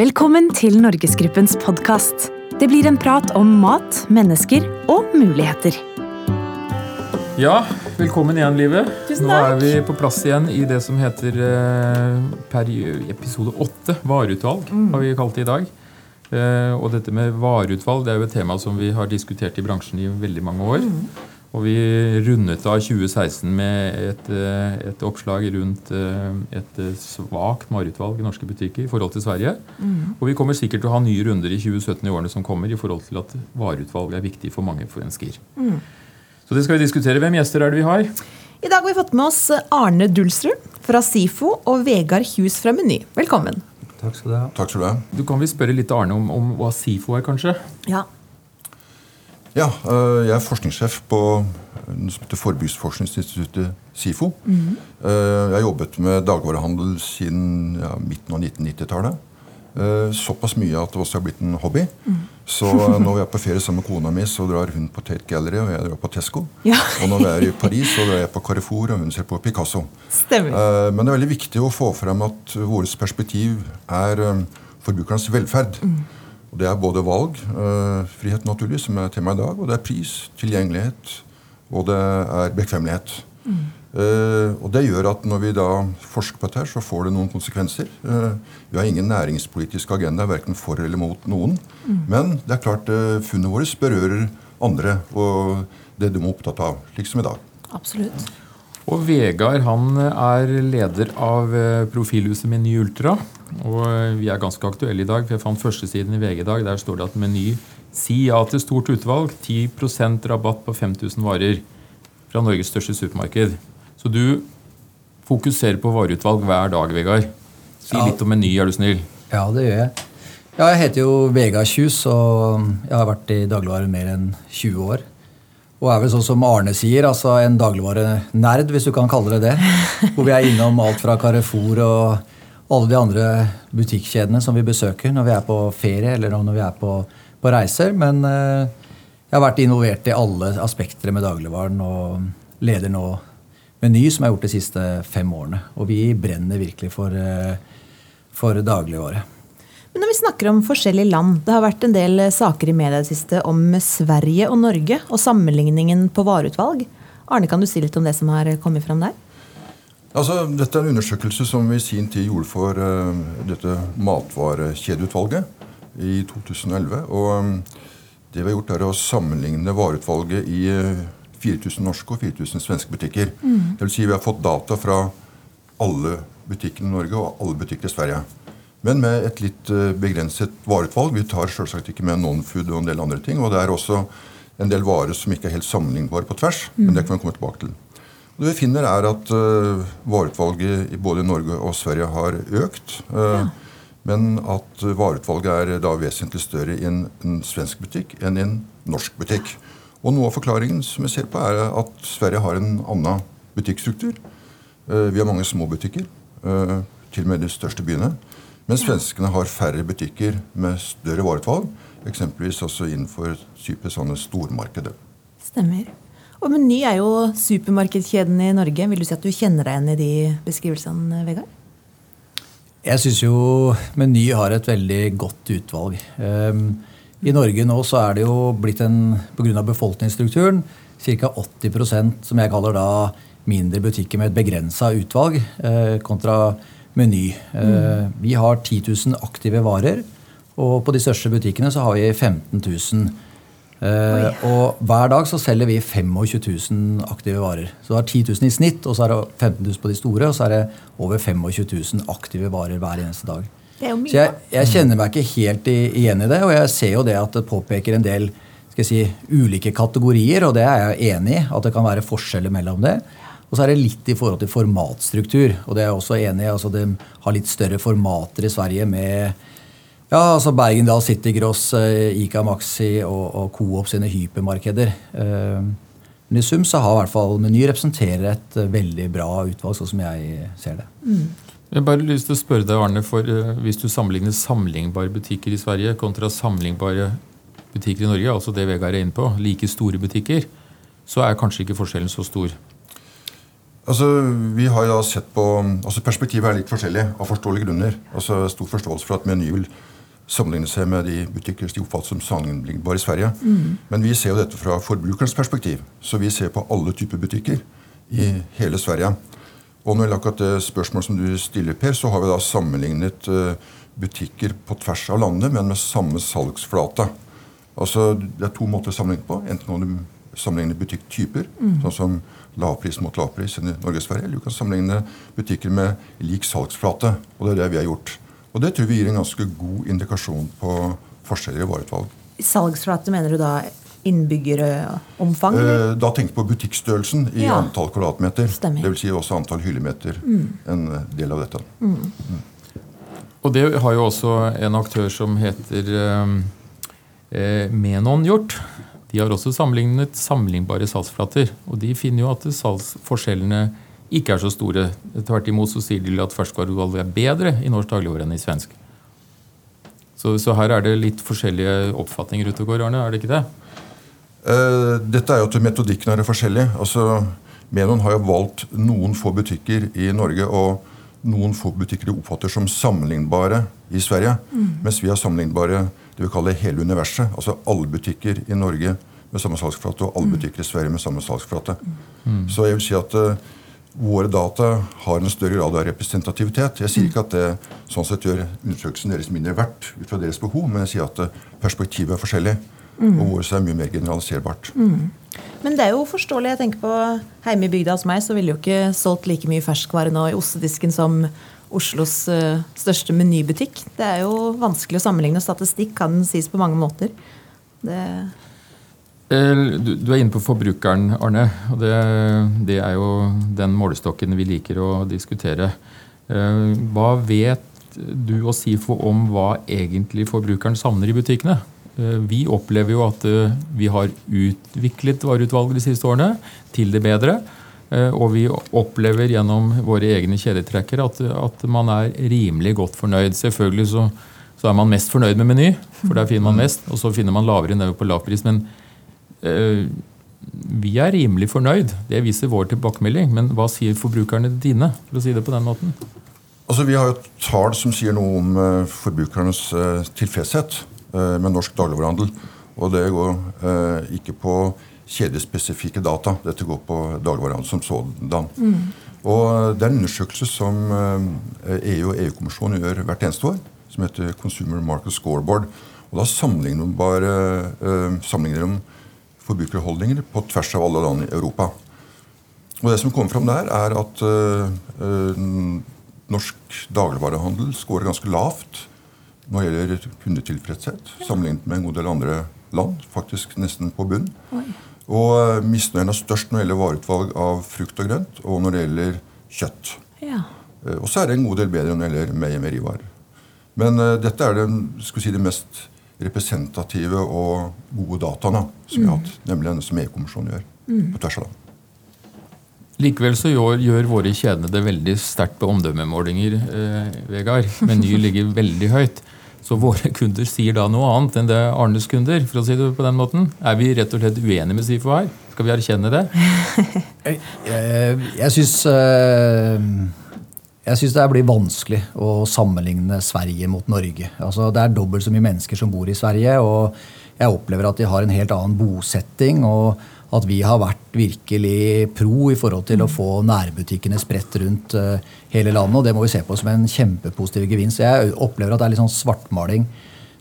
Velkommen til Norgesgruppens podkast. Det blir en prat om mat, mennesker og muligheter. Ja, velkommen igjen, Live. Tusen takk. Nå er vi på plass igjen i det som heter per episode åtte. Vareutvalg, Mm. har vi kalt det i dag. Eh, og dette med vareutvalg det er jo et tema som vi har diskutert i bransjen i veldig mange år. Mm. Og vi rundet av 2016 med et, eh, et oppslag rundt eh, et eh, svakt vareutvalg i norske butikker i forhold til Sverige. Mm. Og vi kommer sikkert til å ha nye runder i 2017 i årene som kommer i forhold til at vareutvalg er viktig for mange mennesker. Mm. Så det skal vi diskutere. Hvem gjester er det vi har? I dag har vi fått med oss Arne Dulsrud fra SIFO og Vegard Hus fra Meny. Velkommen. Takk skal du ha. Takk skal du ha. Du kan vi spørre litt Arne om, om hva SIFO er, kanskje? Ja. Ja, øh, jeg er forskningssjef på Forbruksforskningsinstituttet SIFO. Mm. Jeg har jobbet med dagvarehandel siden ja, midten av 1990-tallet. Øh, Såpass mye at det også har blitt en hobby. Mm. Så når vi er på ferie sammen med kona mi, så drar hun på Tate Gallery, og jeg drar på Tesco. Ja. Og når vi er i Paris, så drar jeg på Carrefour, og hun ser på Picasso. Stemmer. Eh, Men det er veldig viktig å få frem at vårt perspektiv er eh, forbrukernes velferd. Og Det er både valg, eh, frihet naturlig, som er tema i dag, og det er pris, tilgjengelighet, og det er bekvemmelighet. Eh, og Det gjør at når vi da forsker på dette, her, så får det noen konsekvenser. Eh, vi har ingen næringspolitisk agenda, verken for eller mot noen. Men det er klart eh, funnet våre berører andre og det de er opptatt av, slik som i dag. Absolutt. Og Vegard han er leder av profilhuset profilhuset Meny Ultra. Og eh, vi er ganske aktuelle i dag, for jeg fant førstesiden i VG i dag. Der står det at Meny si ja til stort utvalg. 10% rabatt på 5000 varer fra Norges største supermarked. Så du fokuserer på vareutvalg hver dag, Vegard. Si Ja. litt om Meny, er du snill. Ja, det gjør jeg. Ja, jeg heter jo Vegard Kjus, og jeg har vært i dagligvare mer enn 20 år. Og er vel sånn som Arne sier, altså en dagligvarenerd, hvis du kan kalle det det. Hvor vi er innom alt fra Carrefour og alle de andre butikkjedene som vi besøker når vi er på ferie eller når vi er på, på reiser. Men eh, jeg har vært involvert i alle aspekter med dagligvaren og leder nå Meny, som jeg har gjort de siste fem årene. Og vi brenner virkelig for, eh, for dagligvare. Men når vi snakker om forskjellige land, det har vært en del saker i media det siste om Sverige og Norge og sammenligningen på vareutvalg. Arne, kan du si litt om det som har kommet fram der? Altså, dette er en undersøkelse som vi i sin tid gjorde for uh, dette matvarekjedeutvalget i 2011. Og um, det vi har gjort, er å sammenligne vareutvalget i uh, 4000 norske og 4000 svenske butikker. Det vil si vi har fått data fra alle butikkene i Norge og alle butikker i Sverige. Men med et litt uh, begrenset vareutvalg. Vi tar selvsagt ikke med non-food og en del andre ting. Og det er også en del varer som ikke er helt sammenlignbare på tvers. Men det kan vi komme tilbake til. Det vi finner, er at uh, vareutvalget i både Norge og Sverige har økt. eh, Men at uh, vareutvalget er da vesentlig større i en, en svensk butikk enn i en norsk butikk. Og Noe av forklaringen som jeg ser på er at Sverige har en annen butikkstruktur. Uh, vi har mange små butikker, uh, til og med de største byene. Men svenskene har færre butikker med større vareutvalg. Eksempelvis også innenfor type sånne stormarkeder. Stemmer. Og Meny er jo supermarkedskjeden i Norge. Vil du si at du kjenner deg igjen i de beskrivelsene, Vegard? Jeg syns jo Meny har et veldig godt utvalg. Ehm, I Norge nå så er det jo blitt en, pga. befolkningsstrukturen, ca. 80% som jeg kaller da mindre butikker med et begrensa utvalg, eh, kontra Meny. Eh, Vi har 10 000 aktive varer, og på de største butikkene så har vi 15 000. Eh, og hver dag så selger vi 25 000 aktive varer. Så det er 10 000 i snitt, og så er det 15 000 på de store, og så er det over 25 000 aktive varer hver eneste dag. Så jeg, jeg kjenner meg ikke helt i, igjen i det, og jeg ser jo det at det påpeker en del skal jeg si, ulike kategorier, og det er jeg enig i, at det kan være forskjeller mellom det. Og så er det litt i forhold til formatstruktur, og det er jeg også enig i. altså De har litt større formater i Sverige med ja, altså Bergendal City Gross, eh, Ica Maxi og, og Coop sine hypermarkeder. Eh, Men i sum så har i hvert fall Meny representerer et eh, veldig bra utvalg, sånn som jeg ser det. Jeg har bare lyst til å spørre deg, Arne, for Hvis du sammenligner sammenlignbare butikker i Sverige kontra sammenlignbare butikker i Norge, altså det Vegard er inne på, like store butikker, så er kanskje ikke forskjellen så stor. Altså, vi har jo sett på, altså Perspektivet er litt forskjellig av forståelige grunner. Altså Stor forståelse for at Meny vil sammenligne seg med de butikker de oppfattes som sammenlignbare i Sverige. Mm. Men vi ser jo dette fra forbrukerens perspektiv. Så vi ser på alle typer butikker i hele Sverige. Og når det gjelder akkurat det spørsmålet som du stiller, Per, så har vi da sammenlignet uh, butikker på tvers av landet, men med samme salgsflate. Altså, Det er to måter å sammenligne på. Enten kan du sammenligne butikktyper, mm. sånn som lavpris mot lavpris i Norge og Sverige. Eller du kan sammenligne butikker med lik salgsflate. Og det er det vi har gjort. Og det tror vi gir en ganske god indikasjon på forskjeller i vareutvalg. Salgsflate mener du da innbyggeromfang? Eh, da tenk på butikkstørrelsen i ja. antall kvadratmeter. Dvs. Si også antall hyllemeter. Mm. En del av dette. Mm. Mm. Og det har jo også en aktør som heter eh, eh Menon gjort. De har også sammenlignet sammenlignbare salgsflater. Og de finner jo at salgsforskjellene ikke er så store. Tvert imot så sier de at ferskvareutvalget er bedre i norsk dagligvare enn i svensk. Så, så, her er det litt forskjellige oppfatninger ute og går, Arne? er det ikke det? Uh, dette er jo at metodikken er forskjellig. Altså, Menon har jo valgt noen få butikker i Norge og noen få butikker de oppfatter som sammenlignbare i Sverige. Mm. Mens vi har sammenlignbare det vi kaller hele universet. Altså alle butikker i Norge med samme salgsflate og alle mm. butikker i Sverige med samme salgsflate. Mm. Så jeg vil si at uh, våre data har en større grad av representativitet. Jeg sier ikke at det sånn sett gjør undersøkelsen deres mindre verdt ut fra deres behov, men jeg sier at uh, perspektivet er forskjellig. Mm. Og vårt er mye mer generaliserbart. Mm. Men det er jo forståelig. jeg tenker på Hjemme i bygda hos meg så ville jo ikke solgt like mye ferskvare nå i ostedisken som Oslos uh, største menybutikk. Det er jo vanskelig å sammenligne. Statistikk kan sies på mange måter. Det eh, du, du, er inne på forbrukeren, Arne. og det, det, er jo den målestokken vi liker å diskutere. Uh, hva vet du og SIFO om hva egentlig forbrukeren savner i butikkene? Uh, vi opplever jo at vi har utviklet vareutvalget de siste årene til det bedre. Eh, og vi opplever gjennom våre egne kjedetrekker at, at man er rimelig godt fornøyd. Selvfølgelig så, så, er man mest fornøyd med Meny, for der finner man mest. Og så finner man lavere nivå på lavpris. Men vi er rimelig fornøyd. Det viser vår tilbakemelding. Men hva sier forbrukerne dine, for å si det på den måten? Altså, Vi har jo tall som sier noe om uh, forbrukernes uh, tilfredshet med norsk dagligvarehandel. Og det går ikke på kjedespesifikke data. Dette går på dagligvarehandel som sådan. Mm. Og Det er en undersøkelse som EU eh, e og EU-kommisjonen gjør hvert eneste år, som heter Consumer Market Scoreboard. Og Da sammenligner de, forbrukerholdninger på tvers av alle land i Europa. Og Det som kommer fram der, er at uh, norsk dagligvarehandel scorer ganske lavt når det gjelder kundetilfredshet, sammenlignet med en god del andre land. Faktisk nesten på bunn. Oi. Og eh, misnøyen er størst når det gjelder vareutvalg av frukt og grønt, og når det gjelder kjøtt. Ja. Og så er det en god del bedre når det gjelder meierivarer. Men uh, dette er den, si, det mest representative og gode dataene som vi har hatt, mm. nemlig denne som EU-kommisjonen gjør. Mm. på tvers av dem. Likevel så gjør, gjør våre kjedene det veldig sterkt på omdømmemålinger, eh, Vegard. Meny ligger veldig høyt. Så våre kunder sier da noe annet enn det Arnes kunder, for å si det på den måten. Er vi rett og slett uenige med SIFO her? Skal vi erkjenne det? jeg jeg, jeg syns eh, jeg syns det blir vanskelig å sammenligne Sverige mot Norge. Altså, det er dobbelt så mye mennesker som bor i Sverige, og jeg opplever at de har en helt annen bosetting. og at vi har vært virkelig pro i forhold til å få nærbutikkene spredt rundt uh, hele landet. Og det må vi se på som en kjempepositiv gevinst. Jeg opplever at det er litt sånn svartmaling.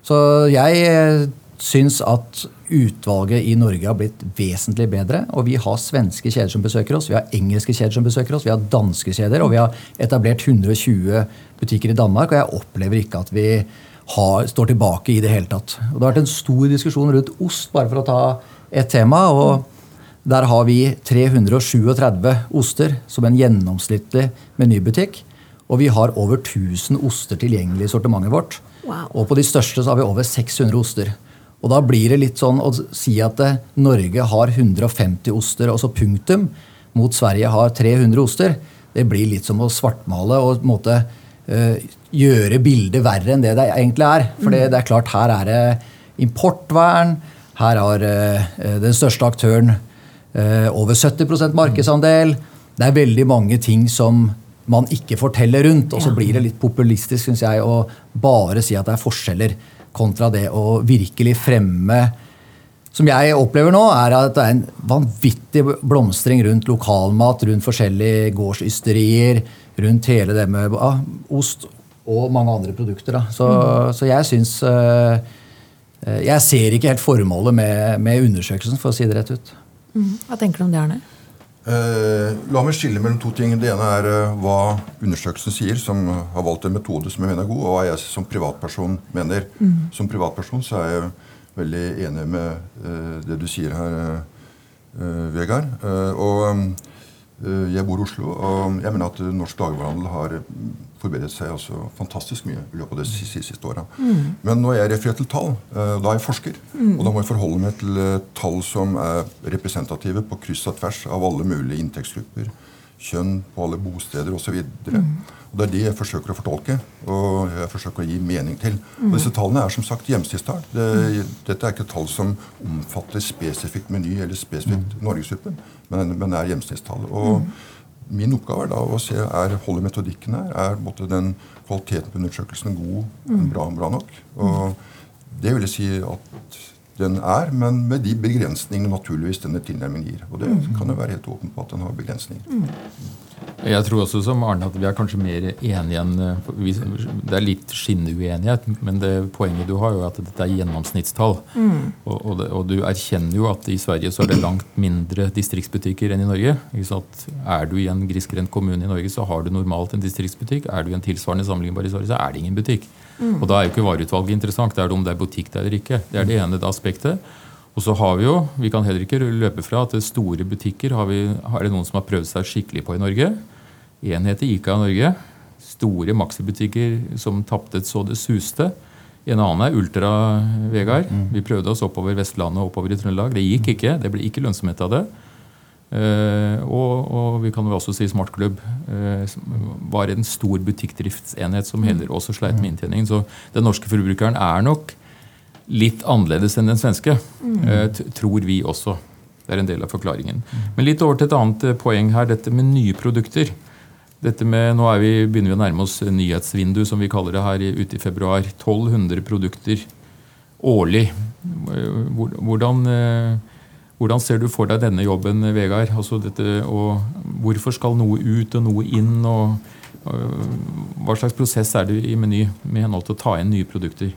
Så jeg eh, syns at utvalget i Norge har blitt vesentlig bedre. Og vi har svenske kjeder som besøker oss, vi har engelske kjeder som besøker oss, vi har danske kjeder, og vi har etablert 120 butikker i Danmark. Og jeg opplever ikke at vi har, står tilbake i det hele tatt. Og Det har vært en stor diskusjon rundt ost, bare for å ta et tema. og der har vi 337 oster som en gjennomsnittlig menybutikk. Og vi har over 1000 oster tilgjengelig i sortimentet vårt. Wow. Og på de største så har vi over 600 oster. Og da blir det litt sånn å si at eh, Norge har 150 oster, og så punktum, mot Sverige har 300 oster. Det blir litt som å svartmale og måte øh, gjøre bildet verre enn det det egentlig er. For det, mm. det er klart, her er det importvern. Her har øh, den største aktøren øh, over 70% markedsandel. det er veldig mange ting som man ikke forteller rundt. Og så blir det litt populistisk, syns jeg, å bare si at det er forskjeller, kontra det å virkelig fremme som jeg opplever nå, er at det er en vanvittig blomstring rundt lokalmat, rundt forskjellige gårdsysterier, rundt hele det med ah, ost og mange andre produkter. Så, så jeg syns eh, Jeg ser ikke helt formålet med, med undersøkelsen, for å si det rett ut. Hva tenker du om det, Arne? Eh, la meg skille mellom to ting. Det ene er eh, hva undersøkelsen sier, som har valgt en metode som jeg mener er god, og hva jeg som privatperson mener. Som privatperson så er jeg veldig enig med eh, det du sier her, eh, eh, Vegard. Eh, og jeg bor i Oslo, og jeg mener at eh, norsk dagligvarehandel har eh, forbedret seg altså fantastisk mye i løpet av de siste, siste åra. Men når jeg refererer til tall, eh, da er jeg forsker. Og da må jeg forholde meg til eh, tall som er representative på kryss og tvers av alle mulige inntektsgrupper. Kjønn på alle bosteder osv. Og Det er det jeg forsøker å fortolke og jeg forsøker å gi mening til. Og Disse tallene er som sagt hjemstidstall. Det, dette er ikke tall som omfatter spesifikt Meny eller spesifikt Norgesgruppen, men, men er hjemstidstall. Og Min oppgave er da å se er holder metodikken her. Er måtte, den kvaliteten på undersøkelsen god, bra, bra nok? Og Det vil jeg si at den er, men med de begrensningene naturligvis denne tilnærmingen gir. Og det kan jo være helt åpen på at den har begrensninger. Jeg tror også som Arne at vi er kanskje mer enige enn Det er litt skinneuenighet, men det poenget du har, jo er at dette er gjennomsnittstall. Og, og, det, og du erkjenner jo at i Sverige så er det langt mindre distriktsbutikker enn i Norge. Ikke sant? Er du i en grisgrendt kommune i Norge, så har du normalt en distriktsbutikk. Er du i en tilsvarende sammenlignbar i Sverige, så er det ingen butikk. Og da er jo ikke vareutvalget interessant. Det er om det er butikk der eller ikke. Det er det ene aspektet. Og så har vi jo, vi kan heller ikke løpe fra at store butikker har, vi, har det noen som har prøvd seg skikkelig på i Norge. En heter Ica Norge. Store maxibutikker som tapte så det suste. En annen er Ultra, Vegard. Vi prøvde oss oppover Vestlandet og oppover i Trøndelag. Det gikk ikke. Det ble ikke lønnsomhet av det. Eh, og, og vi kan jo også si Smartklubb eh, var en stor butikkdriftsenhet som heller også sleit med inntjeningen. Så den norske forbrukeren er nok litt annerledes enn den svenske. eh, t- tror vi også. Det er en del av forklaringen. Men litt over til et annet eh, poeng her, dette med nye produkter. Dette med, Nå er vi, begynner vi å nærme oss nyhetsvindu, som vi kaller det her ute i februar. 1200 produkter årlig. Eh, Hvordan, eh, hvordan ser du for deg denne jobben, Vegard? Altså dette, hvorfor skal noe ut og noe inn? og øh, Hva slags prosess er det i Meny med henhold til å ta inn nye produkter?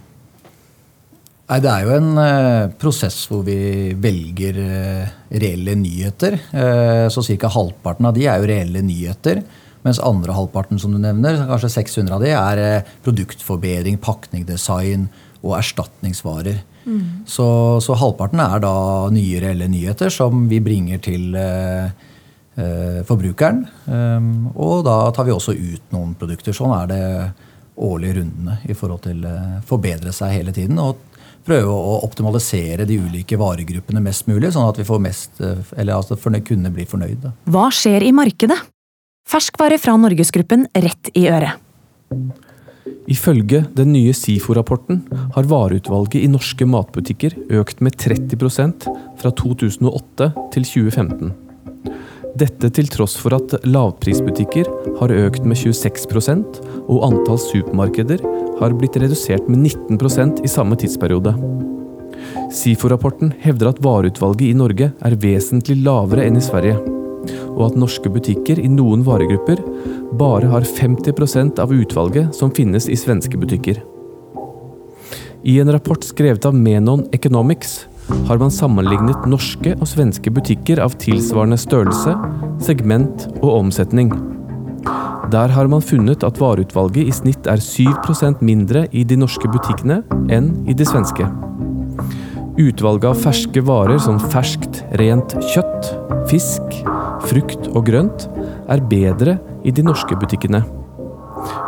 Nei, Det er jo en eh, prosess hvor vi velger eh, reelle nyheter. Eh, så ca. halvparten av de er jo reelle nyheter. Mens andre halvparten som du nevner, kanskje 600 av de, er produktforbedring, pakning, design og erstatningsvarer. Så, så halvparten er da nye reelle nyheter som vi bringer til eh, eh, forbrukeren. Um, og da tar vi også ut noen produkter. Sånn er det årlige rundene i forhold til eh, forbedre seg hele tiden. og prøve å optimalisere de ulike varegruppene mest mulig, sånn at vi får mest, eh, eller altså kundene blir fornøyd. Hva skjer i markedet? Ferskvare fra Norgesgruppen rett i øret. Ifølge den nye SIFO-rapporten har vareutvalget i norske matbutikker økt med 30% fra 2008 til 2015. Dette til tross for at lavprisbutikker har økt med 26% og antall supermarkeder har blitt redusert med 19% i samme tidsperiode. SIFO-rapporten hevder at vareutvalget i Norge er vesentlig lavere enn i Sverige, og at norske butikker i noen varegrupper bare har 50% av utvalget som finnes i svenske butikker. I en rapport skrevet av Menon Economics har man sammenlignet norske og svenske butikker av tilsvarende størrelse, segment og omsetning. Der har man funnet at vareutvalget i snitt er 7% mindre i de norske butikkene enn i de svenske. Utvalget av ferske varer som ferskt, rent kjøtt, fisk, frukt og grønt er bedre i de norske butikkene.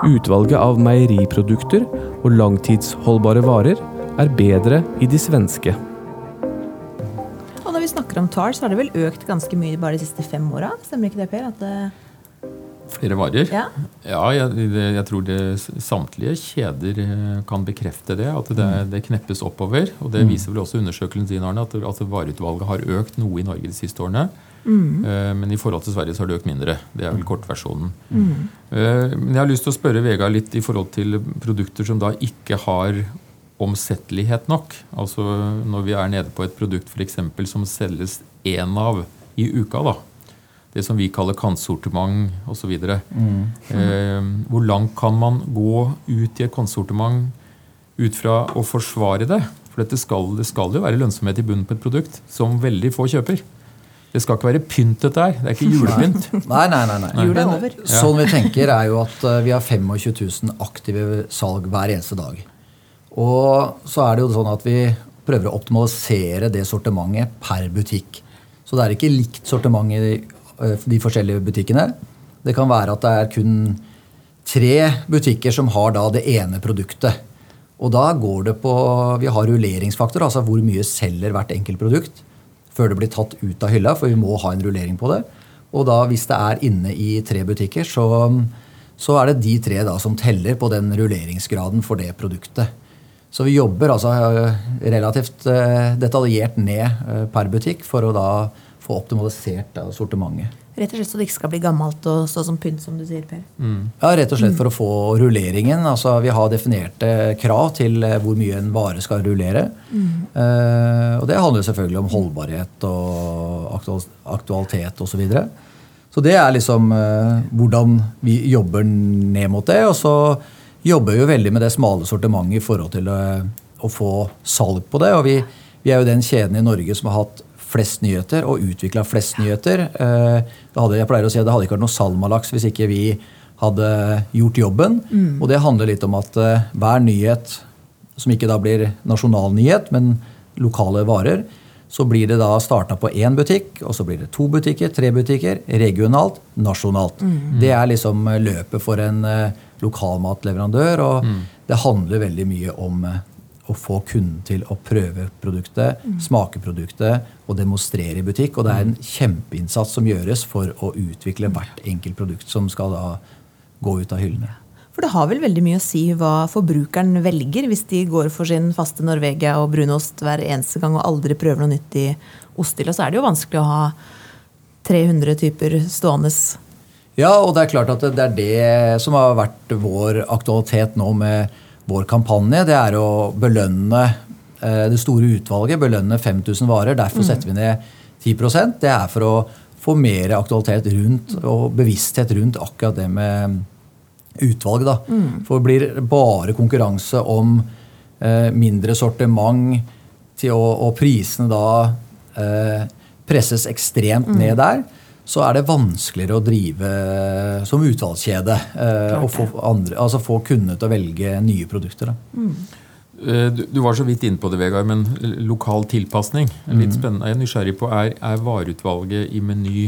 Utvalget av meieriprodukter og langtidsholdbare varer er bedre i de svenske. Og når vi snakker om tall, så har det vel økt ganske mye bare de siste fem åra? Stemmer ikke det, Per? At det, Flere varer? ja? Ja, jeg, jeg tror det samtlige kjeder eh, kan bekrefte det. At det, det kneppes oppover. Og det viser vel også undersøkelsen din, Arne, at, at vareutvalget har økt noe i Norge de siste årene. Eh, Men i forhold til Sverige så har det økt mindre. Det er vel kortversjonen. Eh, Men jeg har lyst til å spørre Vegard litt i forhold til produkter som da ikke har omsettelighet nok. Altså når vi er nede på et produkt for eksempel, som selges én av i uka. da. Det som vi kaller kantsortiment osv. Mm. Eh, hvor langt kan man gå ut i et kantsortiment ut fra å forsvare det? For dette skal, det skal jo være lønnsomhet i bunnen på et produkt som veldig få kjøper. Det skal ikke være pynt, dette her. Det er ikke julepynt. Nei, nei, nei. nei. Julen er over. Sånn vi tenker, er jo at eh, vi har 25 000 aktive salg hver eneste dag. Og så er det jo sånn at vi prøver å optimalisere det sortimentet per butikk. Så det er ikke likt sortiment i de, eh, de forskjellige butikkene. Det kan være at det er kun tre butikker som har da det ene produktet. Og da går det på Vi har rulleringsfaktor, altså hvor mye selger hvert enkelt produkt før det blir tatt ut av hylla, for vi må ha en rullering på det. Og da hvis det er inne i tre butikker, så, så er det de tre da som teller på den rulleringsgraden for det produktet. Så vi jobber altså eh, relativt eh, detaljert ned eh, per butikk for å da få optimalisert sortimentet. Rett og slett så det ikke skal bli gammelt og stå som pynt, som du sier, Per. Ja, Rett og slett for å få rulleringen. altså Vi har definerte krav til eh, hvor mye en vare skal rullere. Eh, og det handler selvfølgelig om holdbarhet og aktualitet osv. Så, videre. så det er liksom eh, hvordan vi jobber ned mot det. Og så jobber vi jo veldig med det smale sortimentet i forhold til å, å få salg på det. Og vi, vi er jo den kjeden i Norge som har hatt flest nyheter og utvikla flest nyheter. Eh, det hadde, jeg pleier å si at det hadde ikke vært noe Salmalaks hvis ikke vi hadde gjort jobben. Og det handler litt om at eh, hver nyhet, som ikke da blir nasjonal nyhet, men lokale varer, så blir det da starta på én butikk, og så blir det to butikker, tre butikker, regionalt, nasjonalt. Det er liksom løpet for en eh, lokalmatleverandør, og det handler veldig mye om å få kunden til å prøve produktet, smake produktet og demonstrere i butikk. Og det er en kjempeinnsats som gjøres for å utvikle hvert enkelt produkt som skal da gå ut av hyllene. For det har vel veldig mye å si hva forbrukeren velger, hvis de går for sin faste Norvegia og brunost hver eneste gang og aldri prøver noe nytt i osthylla. Så er det jo vanskelig å ha 300 typer stående. Ja, og det er klart at det er det som har vært vår aktualitet nå med vår kampanje. Det er å belønne eh, det store utvalget, belønne 5000 varer. Derfor setter vi ned 10% Det er for å få mer aktualitet rundt og bevissthet rundt akkurat det med utvalg. da. For blir det bare konkurranse om eh, mindre sortiment til å, og prisene da eh, presses ekstremt ned der, så er det vanskeligere å drive som utvalgskjede. Eh, og få, andre, altså få kundene til å velge nye produkter. Da. Eh, Du, du var så vidt inne på det, Vegard, men lokal tilpasning. Litt spennende. Jeg er nysgjerrig på, er, er vareutvalget i Meny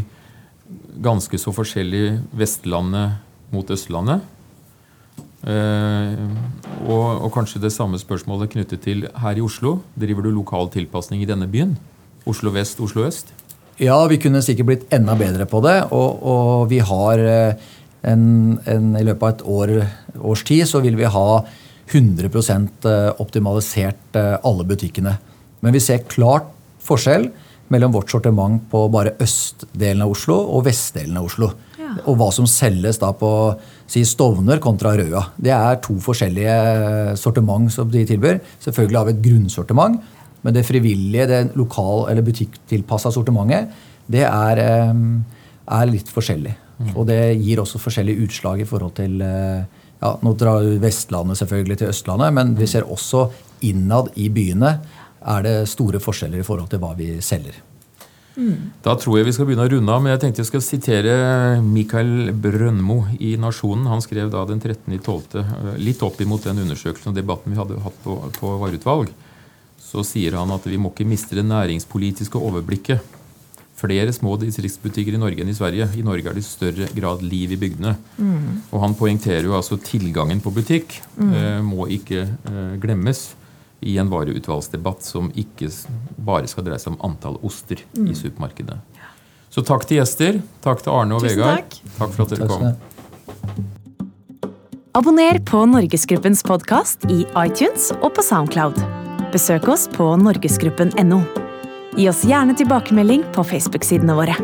ganske så forskjellig Vestlandet mot Østlandet? Eh, og, og kanskje det samme spørsmålet knyttet til her i Oslo. Driver du lokal tilpasning i denne byen? Oslo vest, Oslo øst? Ja, vi kunne sikkert blitt enda bedre på det. Og, og vi har eh, en, en, I løpet av et år, års tid så vil vi ha 100 eh, optimalisert eh, alle butikkene. Men vi ser klart forskjell mellom vårt sortiment på bare østdelen av Oslo og vestdelen av Oslo. Ja. Og hva som selges da på si Stovner kontra Røa. Det er to forskjellige sortiment som de tilbyr. Selvfølgelig har vi et grunnsortiment, men det frivillige, det lokal- eller butikktilpassa sortimentet, det er, eh, er litt forskjellig. Og det gir også forskjellige utslag i forhold til eh, ja, Nå drar Vestlandet selvfølgelig til Østlandet, men vi ser også innad i byene er det store forskjeller i forhold til hva vi selger. Da tror jeg vi skal begynne å runde av, men jeg tenkte jeg skal sitere Mikael Brønmo i Nasjonen. Han skrev da den 13.12., litt opp imot den undersøkelsen og debatten vi hadde hatt på, på vareutvalg. Så sier han at vi må ikke miste det næringspolitiske overblikket. Flere små distriktsbutikker i Norge enn i Sverige. I Norge er det i større grad liv i bygdene. Og han poengterer jo altså tilgangen på butikk eh, må ikke eh, glemmes i en vareutvalgsdebatt som ikke bare skal dreie seg om antall oster i supermarkedet. Så takk til gjester. Takk til Arne og Tusen Vegard. takk. Takk for at dere kom. Abonner på Norgesgruppens podkast i iTunes og på Soundcloud. Besøk oss på norgesgruppen.no. Gi oss gjerne tilbakemelding på Facebook-sidene våre.